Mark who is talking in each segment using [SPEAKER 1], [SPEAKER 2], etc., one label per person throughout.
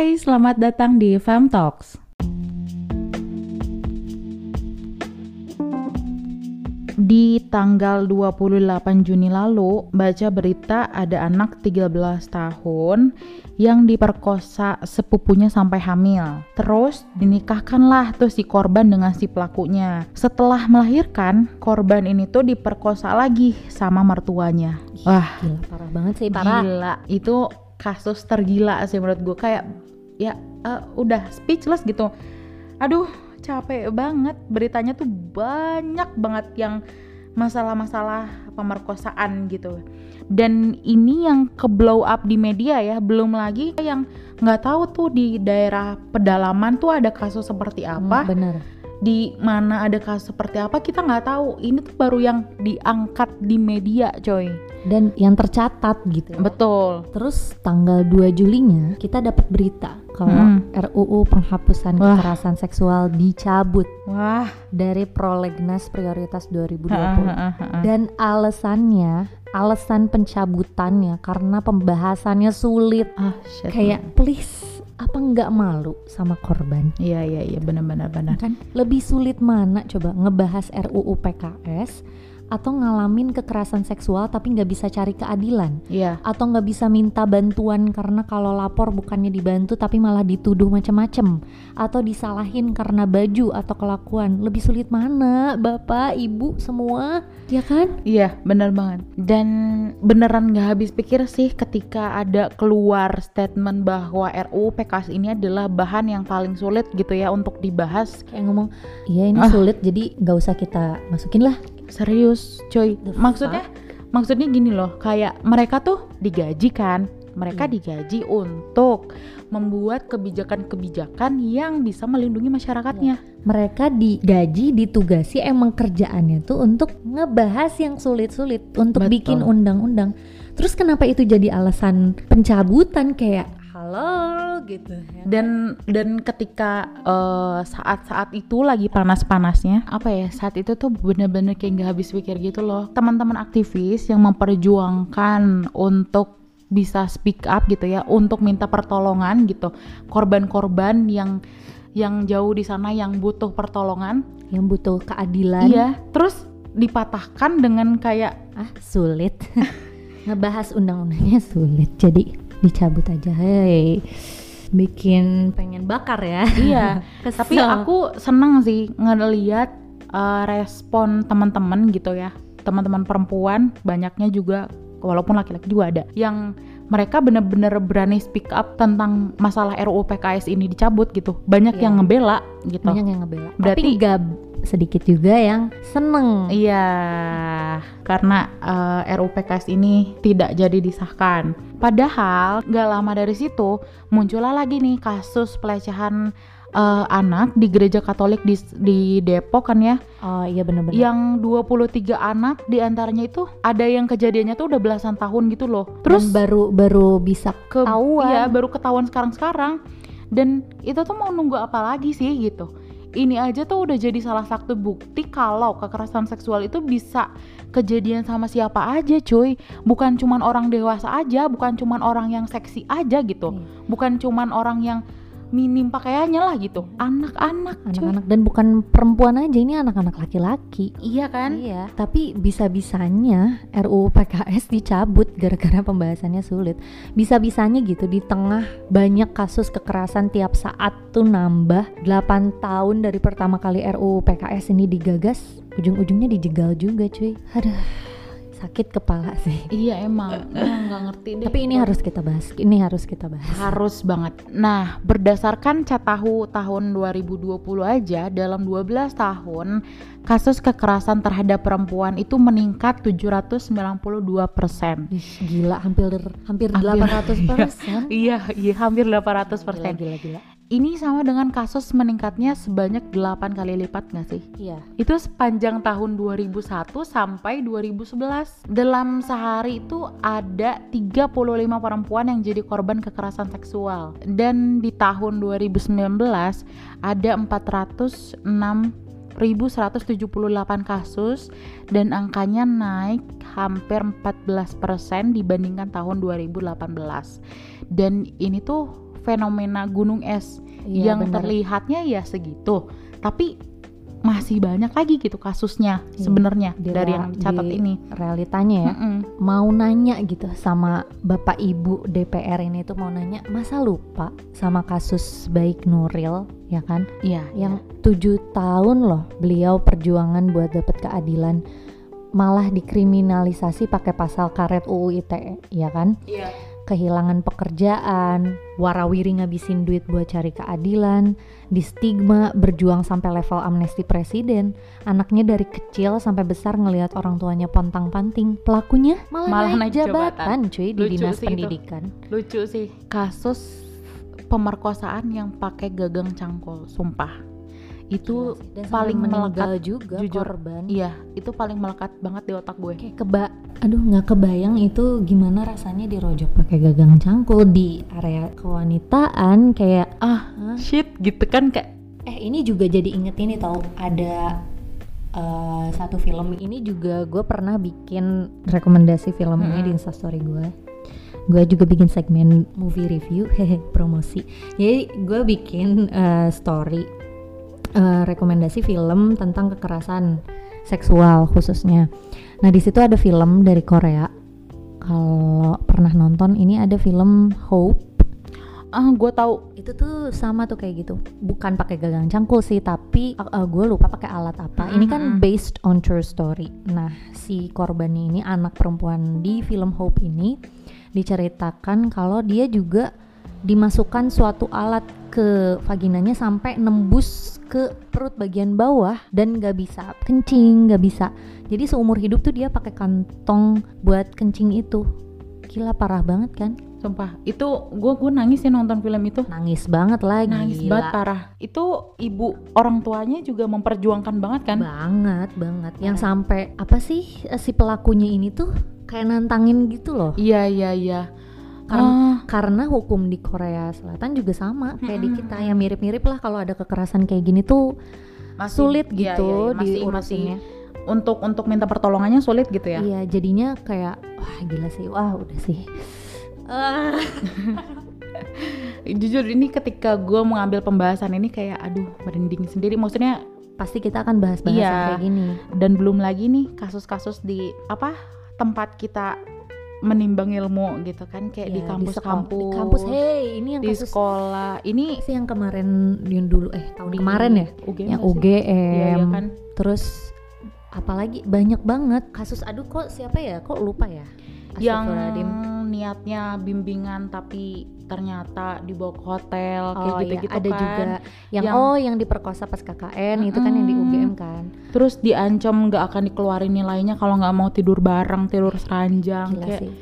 [SPEAKER 1] Hai, selamat datang di Fam Talks. Di tanggal 28 Juni lalu, baca berita ada anak 13 tahun yang diperkosa sepupunya sampai hamil. Terus dinikahkanlah tuh si korban dengan si pelakunya. Setelah melahirkan, korban ini tuh diperkosa lagi sama mertuanya. Wah,
[SPEAKER 2] Gila parah banget sih parah.
[SPEAKER 1] Gila, itu kasus tergila sih menurut gue kayak ya eh, udah speechless gitu. Aduh, capek banget beritanya tuh banyak banget yang masalah-masalah pemerkosaan gitu. Dan ini yang ke blow up di media ya, belum lagi yang nggak tahu tuh di daerah pedalaman tuh ada kasus seperti apa
[SPEAKER 2] Hmm, bener.
[SPEAKER 1] Di mana ada kasus seperti apa kita nggak tahu ini tuh baru yang diangkat di media coy
[SPEAKER 2] Dan yang tercatat gitu.
[SPEAKER 1] betul
[SPEAKER 2] Terus tanggal 2 Julinya kita dapat berita kalau
[SPEAKER 1] Hmm.
[SPEAKER 2] RUU penghapusan
[SPEAKER 1] Wah.
[SPEAKER 2] kekerasan seksual dicabut
[SPEAKER 1] wah
[SPEAKER 2] dari prolegnas prioritas 2020.
[SPEAKER 1] Ha, ha, ha, ha.
[SPEAKER 2] Dan alasannya, alasan pencabutannya karena pembahasannya sulit.
[SPEAKER 1] ah shit
[SPEAKER 2] Kayak please apa nggak malu sama korban?
[SPEAKER 1] iya iya iya benar-benar benar
[SPEAKER 2] kan lebih sulit mana coba ngebahas RUU PKS atau ngalamin kekerasan seksual tapi nggak bisa cari keadilan.
[SPEAKER 1] Iya.
[SPEAKER 2] Atau nggak bisa minta bantuan karena kalau lapor bukannya dibantu tapi malah dituduh macem-macem. Atau disalahin karena baju atau kelakuan. Lebih sulit mana? Bapak ibu semua? Ya kan?
[SPEAKER 1] Iya benar banget. Dan beneran nggak habis pikir sih ketika ada keluar statement bahwa RUU PKS ini adalah bahan yang paling sulit gitu ya untuk dibahas.
[SPEAKER 2] Kayak ngomong iya ini
[SPEAKER 1] Ah.
[SPEAKER 2] sulit jadi nggak usah kita masukin lah
[SPEAKER 1] serius coy. Maksudnya maksudnya gini loh kayak mereka tuh digaji kan? Mereka
[SPEAKER 2] Iya.
[SPEAKER 1] digaji untuk membuat kebijakan-kebijakan yang bisa melindungi masyarakatnya.
[SPEAKER 2] Mereka digaji ditugasi emang kerjaannya tuh untuk ngebahas yang sulit-sulit untuk
[SPEAKER 1] Betul.
[SPEAKER 2] bikin undang-undang. Terus kenapa itu jadi alasan pencabutan? Kayak halo gitu. Ya
[SPEAKER 1] dan dan ketika eh, saat-saat itu lagi panas-panasnya apa ya saat itu tuh bener-bener kayak nggak habis pikir gitu loh. Teman-teman aktivis yang memperjuangkan untuk bisa speak up gitu ya untuk minta pertolongan gitu. Korban-korban yang yang jauh di sana yang butuh pertolongan.
[SPEAKER 2] Yang butuh keadilan.
[SPEAKER 1] Iya terus dipatahkan dengan kayak
[SPEAKER 2] ah sulit. Ngebahas undang-undangnya sulit. Jadi dicabut aja hei bikin pengen bakar ya
[SPEAKER 1] iya
[SPEAKER 2] Kesel.
[SPEAKER 1] tapi aku senang sih ngeliat uh, respon teman-teman gitu ya teman-teman perempuan banyaknya juga walaupun laki-laki juga ada yang mereka bener-bener berani speak up tentang masalah RUU PKS ini dicabut gitu banyak
[SPEAKER 2] Iya.
[SPEAKER 1] yang ngebela gitu
[SPEAKER 2] banyak yang ngebela
[SPEAKER 1] Berarti-
[SPEAKER 2] tapi gak sedikit juga yang seneng
[SPEAKER 1] Iya, karena eh, RUU PKS ini tidak jadi disahkan. Padahal gak lama dari situ muncullah lagi nih kasus pelecehan eh, anak di gereja Katolik di, di Depok kan ya,
[SPEAKER 2] oh iya bener-bener
[SPEAKER 1] yang 23 anak di antaranya itu ada yang kejadiannya tuh udah belasan tahun gitu loh. Terus
[SPEAKER 2] Dan baru baru bisa
[SPEAKER 1] ke
[SPEAKER 2] ketahuan.
[SPEAKER 1] iya, baru ketahuan sekarang-sekarang. Dan itu tuh mau nunggu apa lagi sih gitu. Ini aja tuh udah jadi salah satu bukti kalau kekerasan seksual itu bisa kejadian sama siapa aja cuy. Bukan cuman orang dewasa aja, bukan cuman orang yang seksi aja gitu.
[SPEAKER 2] Iya.
[SPEAKER 1] Bukan cuman orang yang minim pakaiannya lah gitu. Anak-anak
[SPEAKER 2] anak-anak. Dan bukan perempuan aja ini anak-anak laki-laki.
[SPEAKER 1] Iya kan?
[SPEAKER 2] iya. Tapi bisa-bisanya RUU PKS dicabut gara-gara pembahasannya sulit. Bisa-bisanya gitu di tengah banyak kasus kekerasan tiap saat tuh nambah. 8 tahun dari pertama kali RUU PKS ini digagas ujung-ujungnya dijegal juga cuy. Aduh sakit kepala sih
[SPEAKER 1] Iya emang. Nggak ngerti deh.
[SPEAKER 2] tapi ini harus kita bahas ini harus kita bahas
[SPEAKER 1] Harus banget. Nah, berdasarkan Catahu tahun 2020 aja, dalam 12 tahun, kasus kekerasan terhadap perempuan itu meningkat 792 persen.
[SPEAKER 2] Gila hampir hampir
[SPEAKER 1] Hampir,
[SPEAKER 2] 800 persen
[SPEAKER 1] Iya, iya hampir 800
[SPEAKER 2] gila,
[SPEAKER 1] persen.
[SPEAKER 2] gila gila
[SPEAKER 1] Ini sama dengan kasus meningkatnya sebanyak 8 kali lipat nggak sih?
[SPEAKER 2] iya
[SPEAKER 1] Itu sepanjang tahun 2001 sampai 2011. Dalam sehari itu ada 35 perempuan yang jadi korban kekerasan seksual. Dan di tahun 2019 ada 406 1178 kasus dan angkanya naik hampir 14% dibandingkan tahun 2018. Dan ini tuh fenomena gunung es
[SPEAKER 2] Iya,
[SPEAKER 1] yang
[SPEAKER 2] bener.
[SPEAKER 1] terlihatnya ya segitu. Tapi masih banyak lagi gitu kasusnya
[SPEAKER 2] Iya,
[SPEAKER 1] sebenarnya
[SPEAKER 2] di
[SPEAKER 1] dari yang dicatat
[SPEAKER 2] di
[SPEAKER 1] ini.
[SPEAKER 2] realitanya ya.
[SPEAKER 1] Mm-mm.
[SPEAKER 2] mau nanya gitu sama bapak ibu DPR ini tuh mau nanya masa lupa sama kasus baik Nuril ya kan?
[SPEAKER 1] Iya
[SPEAKER 2] yang tujuh tahun loh beliau perjuangan buat dapat keadilan malah dikriminalisasi pakai pasal karet UU ITE ya kan?
[SPEAKER 1] Iya
[SPEAKER 2] kehilangan pekerjaan, warawiri ngabisin duit buat cari keadilan, di stigma berjuang sampai level amnesti presiden, anaknya dari kecil sampai besar ngelihat orang tuanya pontang-panting, pelakunya malah,
[SPEAKER 1] Malah
[SPEAKER 2] naik,
[SPEAKER 1] naik
[SPEAKER 2] jabatan, cuy di
[SPEAKER 1] Lucu
[SPEAKER 2] dinas
[SPEAKER 1] sih itu.
[SPEAKER 2] pendidikan.
[SPEAKER 1] lucu sih kasus pemerkosaan yang pakai gagang cangkul sumpah itu
[SPEAKER 2] Gila sih. Dan
[SPEAKER 1] paling melekat,
[SPEAKER 2] juga
[SPEAKER 1] jujur.
[SPEAKER 2] korban.
[SPEAKER 1] iya itu paling melekat banget di otak gue
[SPEAKER 2] Kayak keba, aduh nggak kebayang itu gimana rasanya dirojok pakai gagang cangkul di area kewanitaan kayak
[SPEAKER 1] ah
[SPEAKER 2] Hah?
[SPEAKER 1] shit gitu kan kayak
[SPEAKER 2] Eh ini juga jadi inget ini tau ada eh, satu film ini juga gue pernah bikin rekomendasi film ini
[SPEAKER 1] Mm-mm.
[SPEAKER 2] di instastory gue. Gue juga bikin segmen movie review, hehe promosi. Jadi gue bikin eh, story eh, rekomendasi film tentang kekerasan seksual khususnya. Nah di situ ada film dari Korea. Kalau pernah nonton ini ada film Hope.
[SPEAKER 1] Ah gue tahu.
[SPEAKER 2] Itu tuh sama tuh kayak gitu. Bukan pakai gagang cangkul sih tapi gue lupa pakai alat apa. Ini kan based on true story. Nah si korbannya ini anak perempuan di film Hope ini diceritakan kalau dia juga dimasukkan suatu alat ke vaginanya sampai nembus ke perut bagian bawah dan nggak bisa kencing nggak bisa. Jadi seumur hidup tuh dia pakai kantong buat kencing itu. Gila parah banget kan?
[SPEAKER 1] Sumpah itu gue gue nangis ya nonton film itu.
[SPEAKER 2] Nangis banget lagi
[SPEAKER 1] nangis banget parah. Itu ibu orang tuanya juga memperjuangkan banget kan?
[SPEAKER 2] Banget banget. Yang sampai apa sih eh, si pelakunya ini tuh kayak nantangin gitu loh.
[SPEAKER 1] Iya iya iya
[SPEAKER 2] Karena-
[SPEAKER 1] Ah,
[SPEAKER 2] karena hukum di Korea Selatan juga sama kayak di
[SPEAKER 1] Mm-mm.
[SPEAKER 2] kita yang mirip-mirip lah kalau ada kekerasan kayak gini tuh
[SPEAKER 1] masih-
[SPEAKER 2] sulit
[SPEAKER 1] iya,
[SPEAKER 2] gitu
[SPEAKER 1] iya, iya, masih-
[SPEAKER 2] diurusinnya
[SPEAKER 1] masih untuk untuk minta pertolongannya sulit gitu ya?
[SPEAKER 2] Iya jadinya kayak wah gila sih wah udah sih. Ah.
[SPEAKER 1] jujur ini ketika gue mengambil pembahasan ini kayak aduh merinding sendiri. Maksudnya
[SPEAKER 2] pasti kita akan bahas-bahas
[SPEAKER 1] Iya.
[SPEAKER 2] yang kayak gini.
[SPEAKER 1] Dan belum lagi nih kasus-kasus di apa tempat kita menimbang ilmu gitu kan kayak di
[SPEAKER 2] Iya,
[SPEAKER 1] kampus-kampus.
[SPEAKER 2] sekolah- di kampus hey ini yang
[SPEAKER 1] di
[SPEAKER 2] kasus
[SPEAKER 1] sekolah. Ini
[SPEAKER 2] sih yang kemarin yang dulu eh tahun
[SPEAKER 1] di
[SPEAKER 2] kemarin ya?
[SPEAKER 1] UGM
[SPEAKER 2] yang? UGM
[SPEAKER 1] Iya, iya kan.
[SPEAKER 2] Terus apalagi banyak banget. Kasus aduh kok siapa ya? Kok lupa ya?
[SPEAKER 1] Yang Niatnya bimbingan tapi ternyata dibawa ke hotel kayak
[SPEAKER 2] oh iya.
[SPEAKER 1] Gitu-gitu
[SPEAKER 2] ada
[SPEAKER 1] kan.
[SPEAKER 2] juga yang,
[SPEAKER 1] Yang-
[SPEAKER 2] oh yang diperkosa pas KKN itu kan yang di. UGM kan.
[SPEAKER 1] Terus diancam nggak akan dikeluarin nilainya kalau nggak mau tidur bareng tidur seranjang
[SPEAKER 2] gila
[SPEAKER 1] kayak
[SPEAKER 2] sih.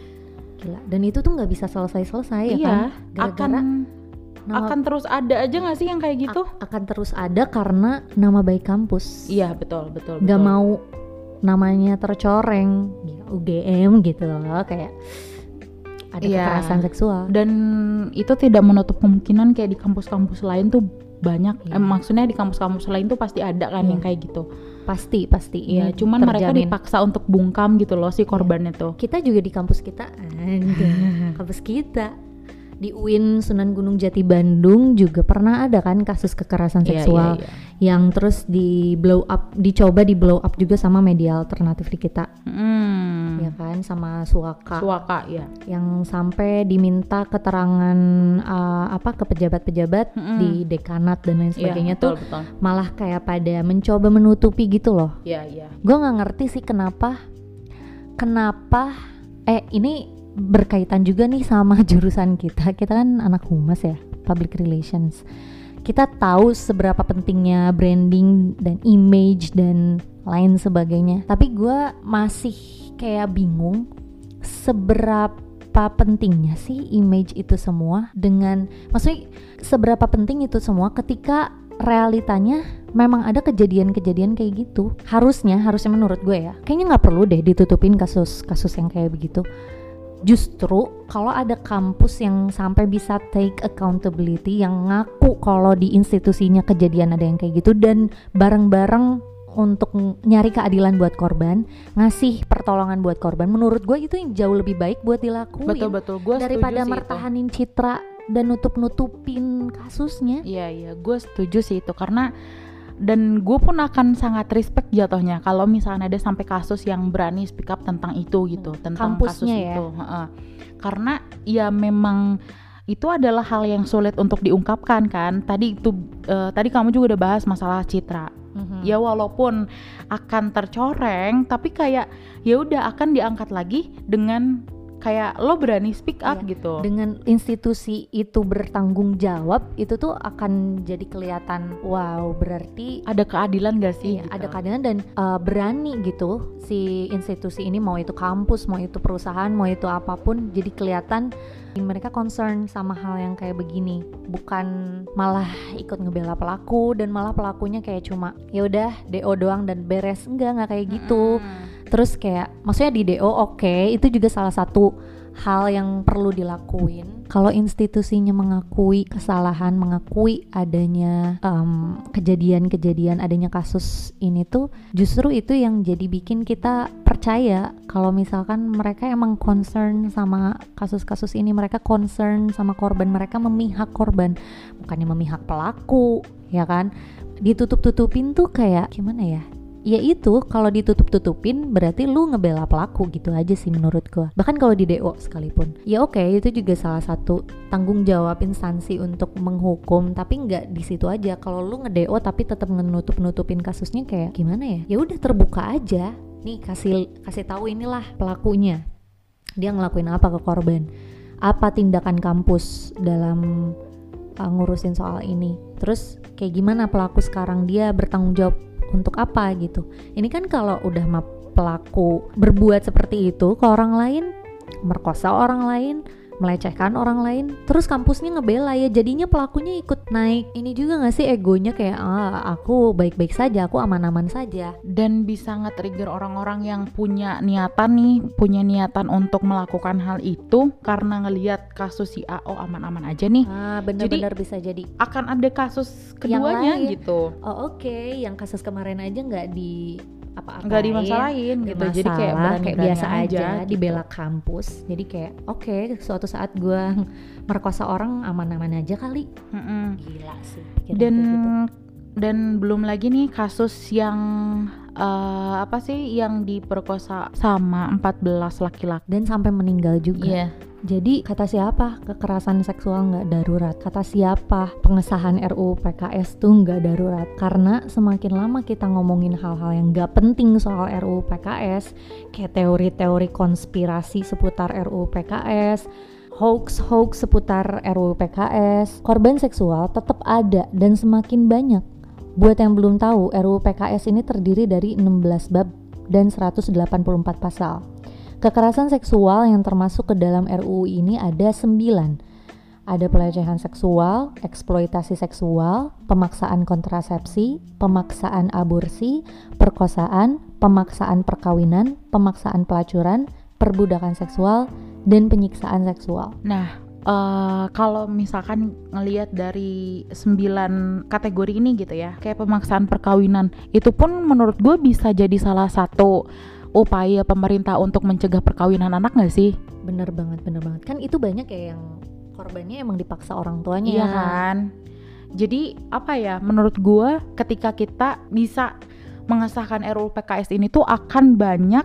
[SPEAKER 2] Gila. Dan itu tuh nggak bisa selesai-selesai ya
[SPEAKER 1] iya
[SPEAKER 2] kan?
[SPEAKER 1] Akan
[SPEAKER 2] gara-gara nama-
[SPEAKER 1] akan terus ada aja nggak sih yang kayak gitu?
[SPEAKER 2] Akan terus ada karena nama baik kampus.
[SPEAKER 1] Iya betul betul
[SPEAKER 2] nggak mau namanya tercoreng. Ya, UGM gitu loh kayak ada
[SPEAKER 1] Iya.
[SPEAKER 2] kekerasan seksual
[SPEAKER 1] dan itu tidak menutup kemungkinan kayak di kampus-kampus lain tuh banyak
[SPEAKER 2] Iya.
[SPEAKER 1] eh, maksudnya di kampus-kampus lain tuh pasti ada kan
[SPEAKER 2] Iya.
[SPEAKER 1] yang kayak gitu
[SPEAKER 2] pasti pasti ini
[SPEAKER 1] cuman mereka
[SPEAKER 2] terjamin.
[SPEAKER 1] dipaksa untuk bungkam gitu loh si korbannya tuh
[SPEAKER 2] kita juga di kampus kita kampus kita di UIN Sunan Gunung Jati Bandung juga pernah ada kan kasus kekerasan
[SPEAKER 1] Iya,
[SPEAKER 2] seksual
[SPEAKER 1] iya, iya.
[SPEAKER 2] yang terus di blow up dicoba di blow up juga sama media alternatif di kita
[SPEAKER 1] Hmm.
[SPEAKER 2] ya kan sama Suaka
[SPEAKER 1] Suaka ya
[SPEAKER 2] yang sampai diminta keterangan uh, apa ke pejabat-pejabat
[SPEAKER 1] Mm-mm.
[SPEAKER 2] di dekanat dan lain sebagainya
[SPEAKER 1] Iya, betul,
[SPEAKER 2] tuh
[SPEAKER 1] betul.
[SPEAKER 2] malah kayak pada mencoba menutupi gitu loh
[SPEAKER 1] Iya, iya.
[SPEAKER 2] gue nggak ngerti sih kenapa kenapa eh ini berkaitan juga nih sama jurusan kita. Kita kan anak humas ya public relations. Kita tahu seberapa pentingnya branding dan image dan lain sebagainya. Tapi gue masih kayak bingung seberapa pentingnya sih image itu semua dengan maksudnya seberapa penting itu semua ketika realitanya memang ada kejadian-kejadian kayak gitu. Harusnya harusnya menurut gue ya kayaknya nggak perlu deh ditutupin kasus-kasus yang kayak begitu justru kalau ada kampus yang sampai bisa take accountability yang ngaku kalau di institusinya kejadian ada yang kayak gitu dan bareng-bareng untuk nyari keadilan buat korban ngasih pertolongan buat korban menurut gue itu yang jauh lebih baik buat dilakuin
[SPEAKER 1] Betul betul. Gue
[SPEAKER 2] daripada mertahanin citra dan nutup-nutupin kasusnya.
[SPEAKER 1] Iya iya, gue setuju sih itu. Karena dan gue pun akan sangat respect jatuhnya kalau misalnya ada sampai kasus yang berani speak up tentang itu gitu, tentang kasus
[SPEAKER 2] Kampusnya ya.
[SPEAKER 1] itu. Heeh. Karena ya memang itu adalah hal yang sulit untuk diungkapkan kan. Tadi itu eh, tadi kamu juga udah bahas masalah citra.
[SPEAKER 2] Mhm.
[SPEAKER 1] Ya walaupun akan tercoreng, tapi kayak ya udah akan diangkat lagi dengan kayak lo berani speak up
[SPEAKER 2] Iya,
[SPEAKER 1] gitu.
[SPEAKER 2] dengan institusi itu bertanggung jawab itu tuh akan jadi kelihatan wow berarti
[SPEAKER 1] ada keadilan gak sih?
[SPEAKER 2] Iya,
[SPEAKER 1] gitu?
[SPEAKER 2] ada keadilan dan uh, berani gitu si institusi ini mau itu kampus, mau itu perusahaan, mau itu apa pun jadi kelihatan mereka concern sama hal yang kayak begini, bukan malah ikut ngebela pelaku dan malah pelakunya kayak cuma ya udah DO doang dan beres. Enggak, nggak kayak gitu.
[SPEAKER 1] Mm.
[SPEAKER 2] Terus kayak maksudnya di DO oke, itu juga salah satu hal yang perlu dilakuin. Kalau institusinya mengakui kesalahan, mengakui adanya em, kejadian-kejadian, adanya kasus ini tuh, justru itu yang jadi bikin kita percaya kalau misalkan mereka emang concern sama kasus-kasus ini, mereka concern sama korban, mereka memihak korban, bukannya memihak pelaku, ya kan? Ditutup-tutupin tuh kayak gimana ya? Ya itu kalau ditutup-tutupin berarti lu ngebela pelaku gitu aja sih menurut gua. Bahkan kalau di DO sekalipun. Ya oke itu juga salah satu tanggung jawab instansi untuk menghukum tapi nggak di situ aja. Kalau lu nge-DO tapi tetap menutup-nutupin kasusnya kayak gimana ya? Ya udah terbuka aja. Nih kasih kasih tahu inilah pelakunya. Dia ngelakuin apa ke korban? Apa tindakan kampus dalam uh, ngurusin soal ini? Terus kayak gimana pelaku sekarang? Dia bertanggung jawab untuk apa gitu. Ini kan kalau udah pelaku berbuat seperti itu ke orang lain merkosa orang lain melecehkan orang lain terus kampusnya ngebela ya jadinya pelakunya ikut naik ini juga gak sih egonya kayak ah aku baik-baik saja aku aman-aman saja
[SPEAKER 1] dan bisa nge-trigger orang-orang yang punya niatan nih, punya niatan untuk melakukan hal itu karena ngelihat kasus si A oh aman-aman aja nih.
[SPEAKER 2] ah bener-bener bisa jadi
[SPEAKER 1] Akan ada kasus
[SPEAKER 2] Yang
[SPEAKER 1] keduanya
[SPEAKER 2] lain.
[SPEAKER 1] gitu.
[SPEAKER 2] oh oke yang kasus kemarin aja nggak di apa-apain
[SPEAKER 1] Nggak dimasalahin gitu. Jadi kayak
[SPEAKER 2] masalah,
[SPEAKER 1] berani
[SPEAKER 2] kayak biasa aja,
[SPEAKER 1] gitu.
[SPEAKER 2] dibela kampus jadi kayak oke suatu saat gua merkosa orang aman-aman aja kali
[SPEAKER 1] Mm-mm.
[SPEAKER 2] gila sih
[SPEAKER 1] Dan
[SPEAKER 2] gitu.
[SPEAKER 1] dan belum lagi nih kasus yang eh, apa sih yang diperkosa sama 14 laki-laki.
[SPEAKER 2] dan sampai meninggal juga.
[SPEAKER 1] Iya.
[SPEAKER 2] jadi kata siapa? Kekerasan seksual nggak darurat. Kata siapa? Pengesahan RUU PKS tuh nggak darurat. Karena semakin lama kita ngomongin hal-hal yang nggak penting soal RUU PKS kayak teori-teori konspirasi seputar RUU PKS hoax-hoax seputar RUU PKS korban seksual tetap ada dan semakin banyak buat yang belum tahu RUU PKS ini terdiri dari 16 bab dan 184 pasal Kekerasan seksual yang termasuk ke dalam RUU ini ada 9. Ada pelecehan seksual, eksploitasi seksual, pemaksaan kontrasepsi, pemaksaan aborsi, perkosaan, pemaksaan perkawinan, pemaksaan pelacuran, perbudakan seksual, dan penyiksaan seksual.
[SPEAKER 1] Nah, eh, kalau misalkan ngelihat dari sembilan kategori ini gitu ya, kayak pemaksaan perkawinan, itu pun menurut gue bisa jadi salah satu upaya pemerintah untuk mencegah perkawinan anak nggak sih?
[SPEAKER 2] Bener banget, bener banget. Kan itu banyak ya yang korbannya emang dipaksa orang tuanya.
[SPEAKER 1] Iya kan? Jadi apa ya? Menurut gue, ketika kita bisa mengesahkan RUU PKS ini tuh akan banyak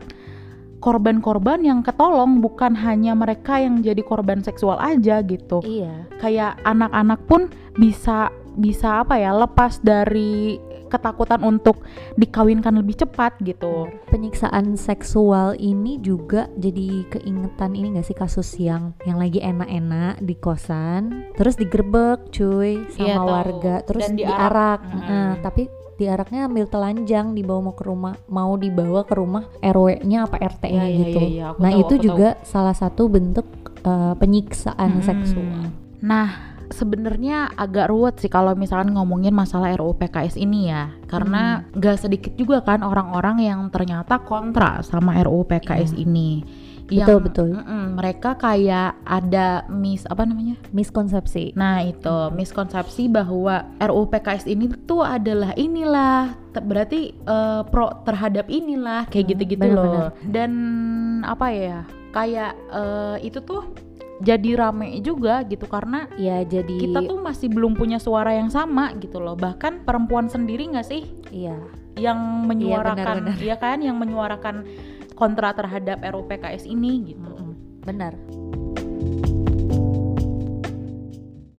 [SPEAKER 1] korban-korban yang ketolong, bukan hanya mereka yang jadi korban seksual aja gitu.
[SPEAKER 2] Iya.
[SPEAKER 1] kayak anak-anak pun bisa bisa apa ya lepas dari ketakutan untuk dikawinkan lebih cepat gitu.
[SPEAKER 2] penyiksaan seksual ini juga jadi keingetan ini gak sih kasus yang yang lagi enak-enak di kosan terus digerebek cuy sama
[SPEAKER 1] Iya,
[SPEAKER 2] warga terus
[SPEAKER 1] Dan
[SPEAKER 2] diarak,
[SPEAKER 1] diarak.
[SPEAKER 2] Nah, tapi diaraknya ambil telanjang dibawa mau ke rumah mau dibawa ke rumah RW-nya apa RT-nya
[SPEAKER 1] Iya, iya,
[SPEAKER 2] gitu
[SPEAKER 1] iya, iya, aku
[SPEAKER 2] nah
[SPEAKER 1] tahu,
[SPEAKER 2] itu juga salah satu bentuk uh, penyiksaan
[SPEAKER 1] Hmm.
[SPEAKER 2] seksual
[SPEAKER 1] Nah, sebenarnya agak ruwet sih kalau misalkan ngomongin masalah RUU PKS ini ya. Karena gak sedikit juga kan orang-orang yang ternyata kontra sama RUU PKS
[SPEAKER 2] Iya.
[SPEAKER 1] ini.
[SPEAKER 2] Betul, betul.
[SPEAKER 1] mm-mm, mereka kayak ada mis apa namanya?
[SPEAKER 2] miskonsepsi
[SPEAKER 1] Nah itu miskonsepsi bahwa RUU PKS ini tuh adalah inilah berarti eh, pro terhadap inilah kayak
[SPEAKER 2] Hmm,
[SPEAKER 1] gitu-gitu
[SPEAKER 2] benar-benar.
[SPEAKER 1] loh dan apa ya kayak eh, itu tuh jadi rame juga gitu karena
[SPEAKER 2] ya jadi
[SPEAKER 1] kita tuh masih belum punya suara yang sama gitu loh bahkan perempuan sendiri nggak sih
[SPEAKER 2] iya
[SPEAKER 1] yang menyuarakan
[SPEAKER 2] benar-benar.
[SPEAKER 1] ya kan yang menyuarakan kontra terhadap RUU PKS ini gitu.
[SPEAKER 2] Benar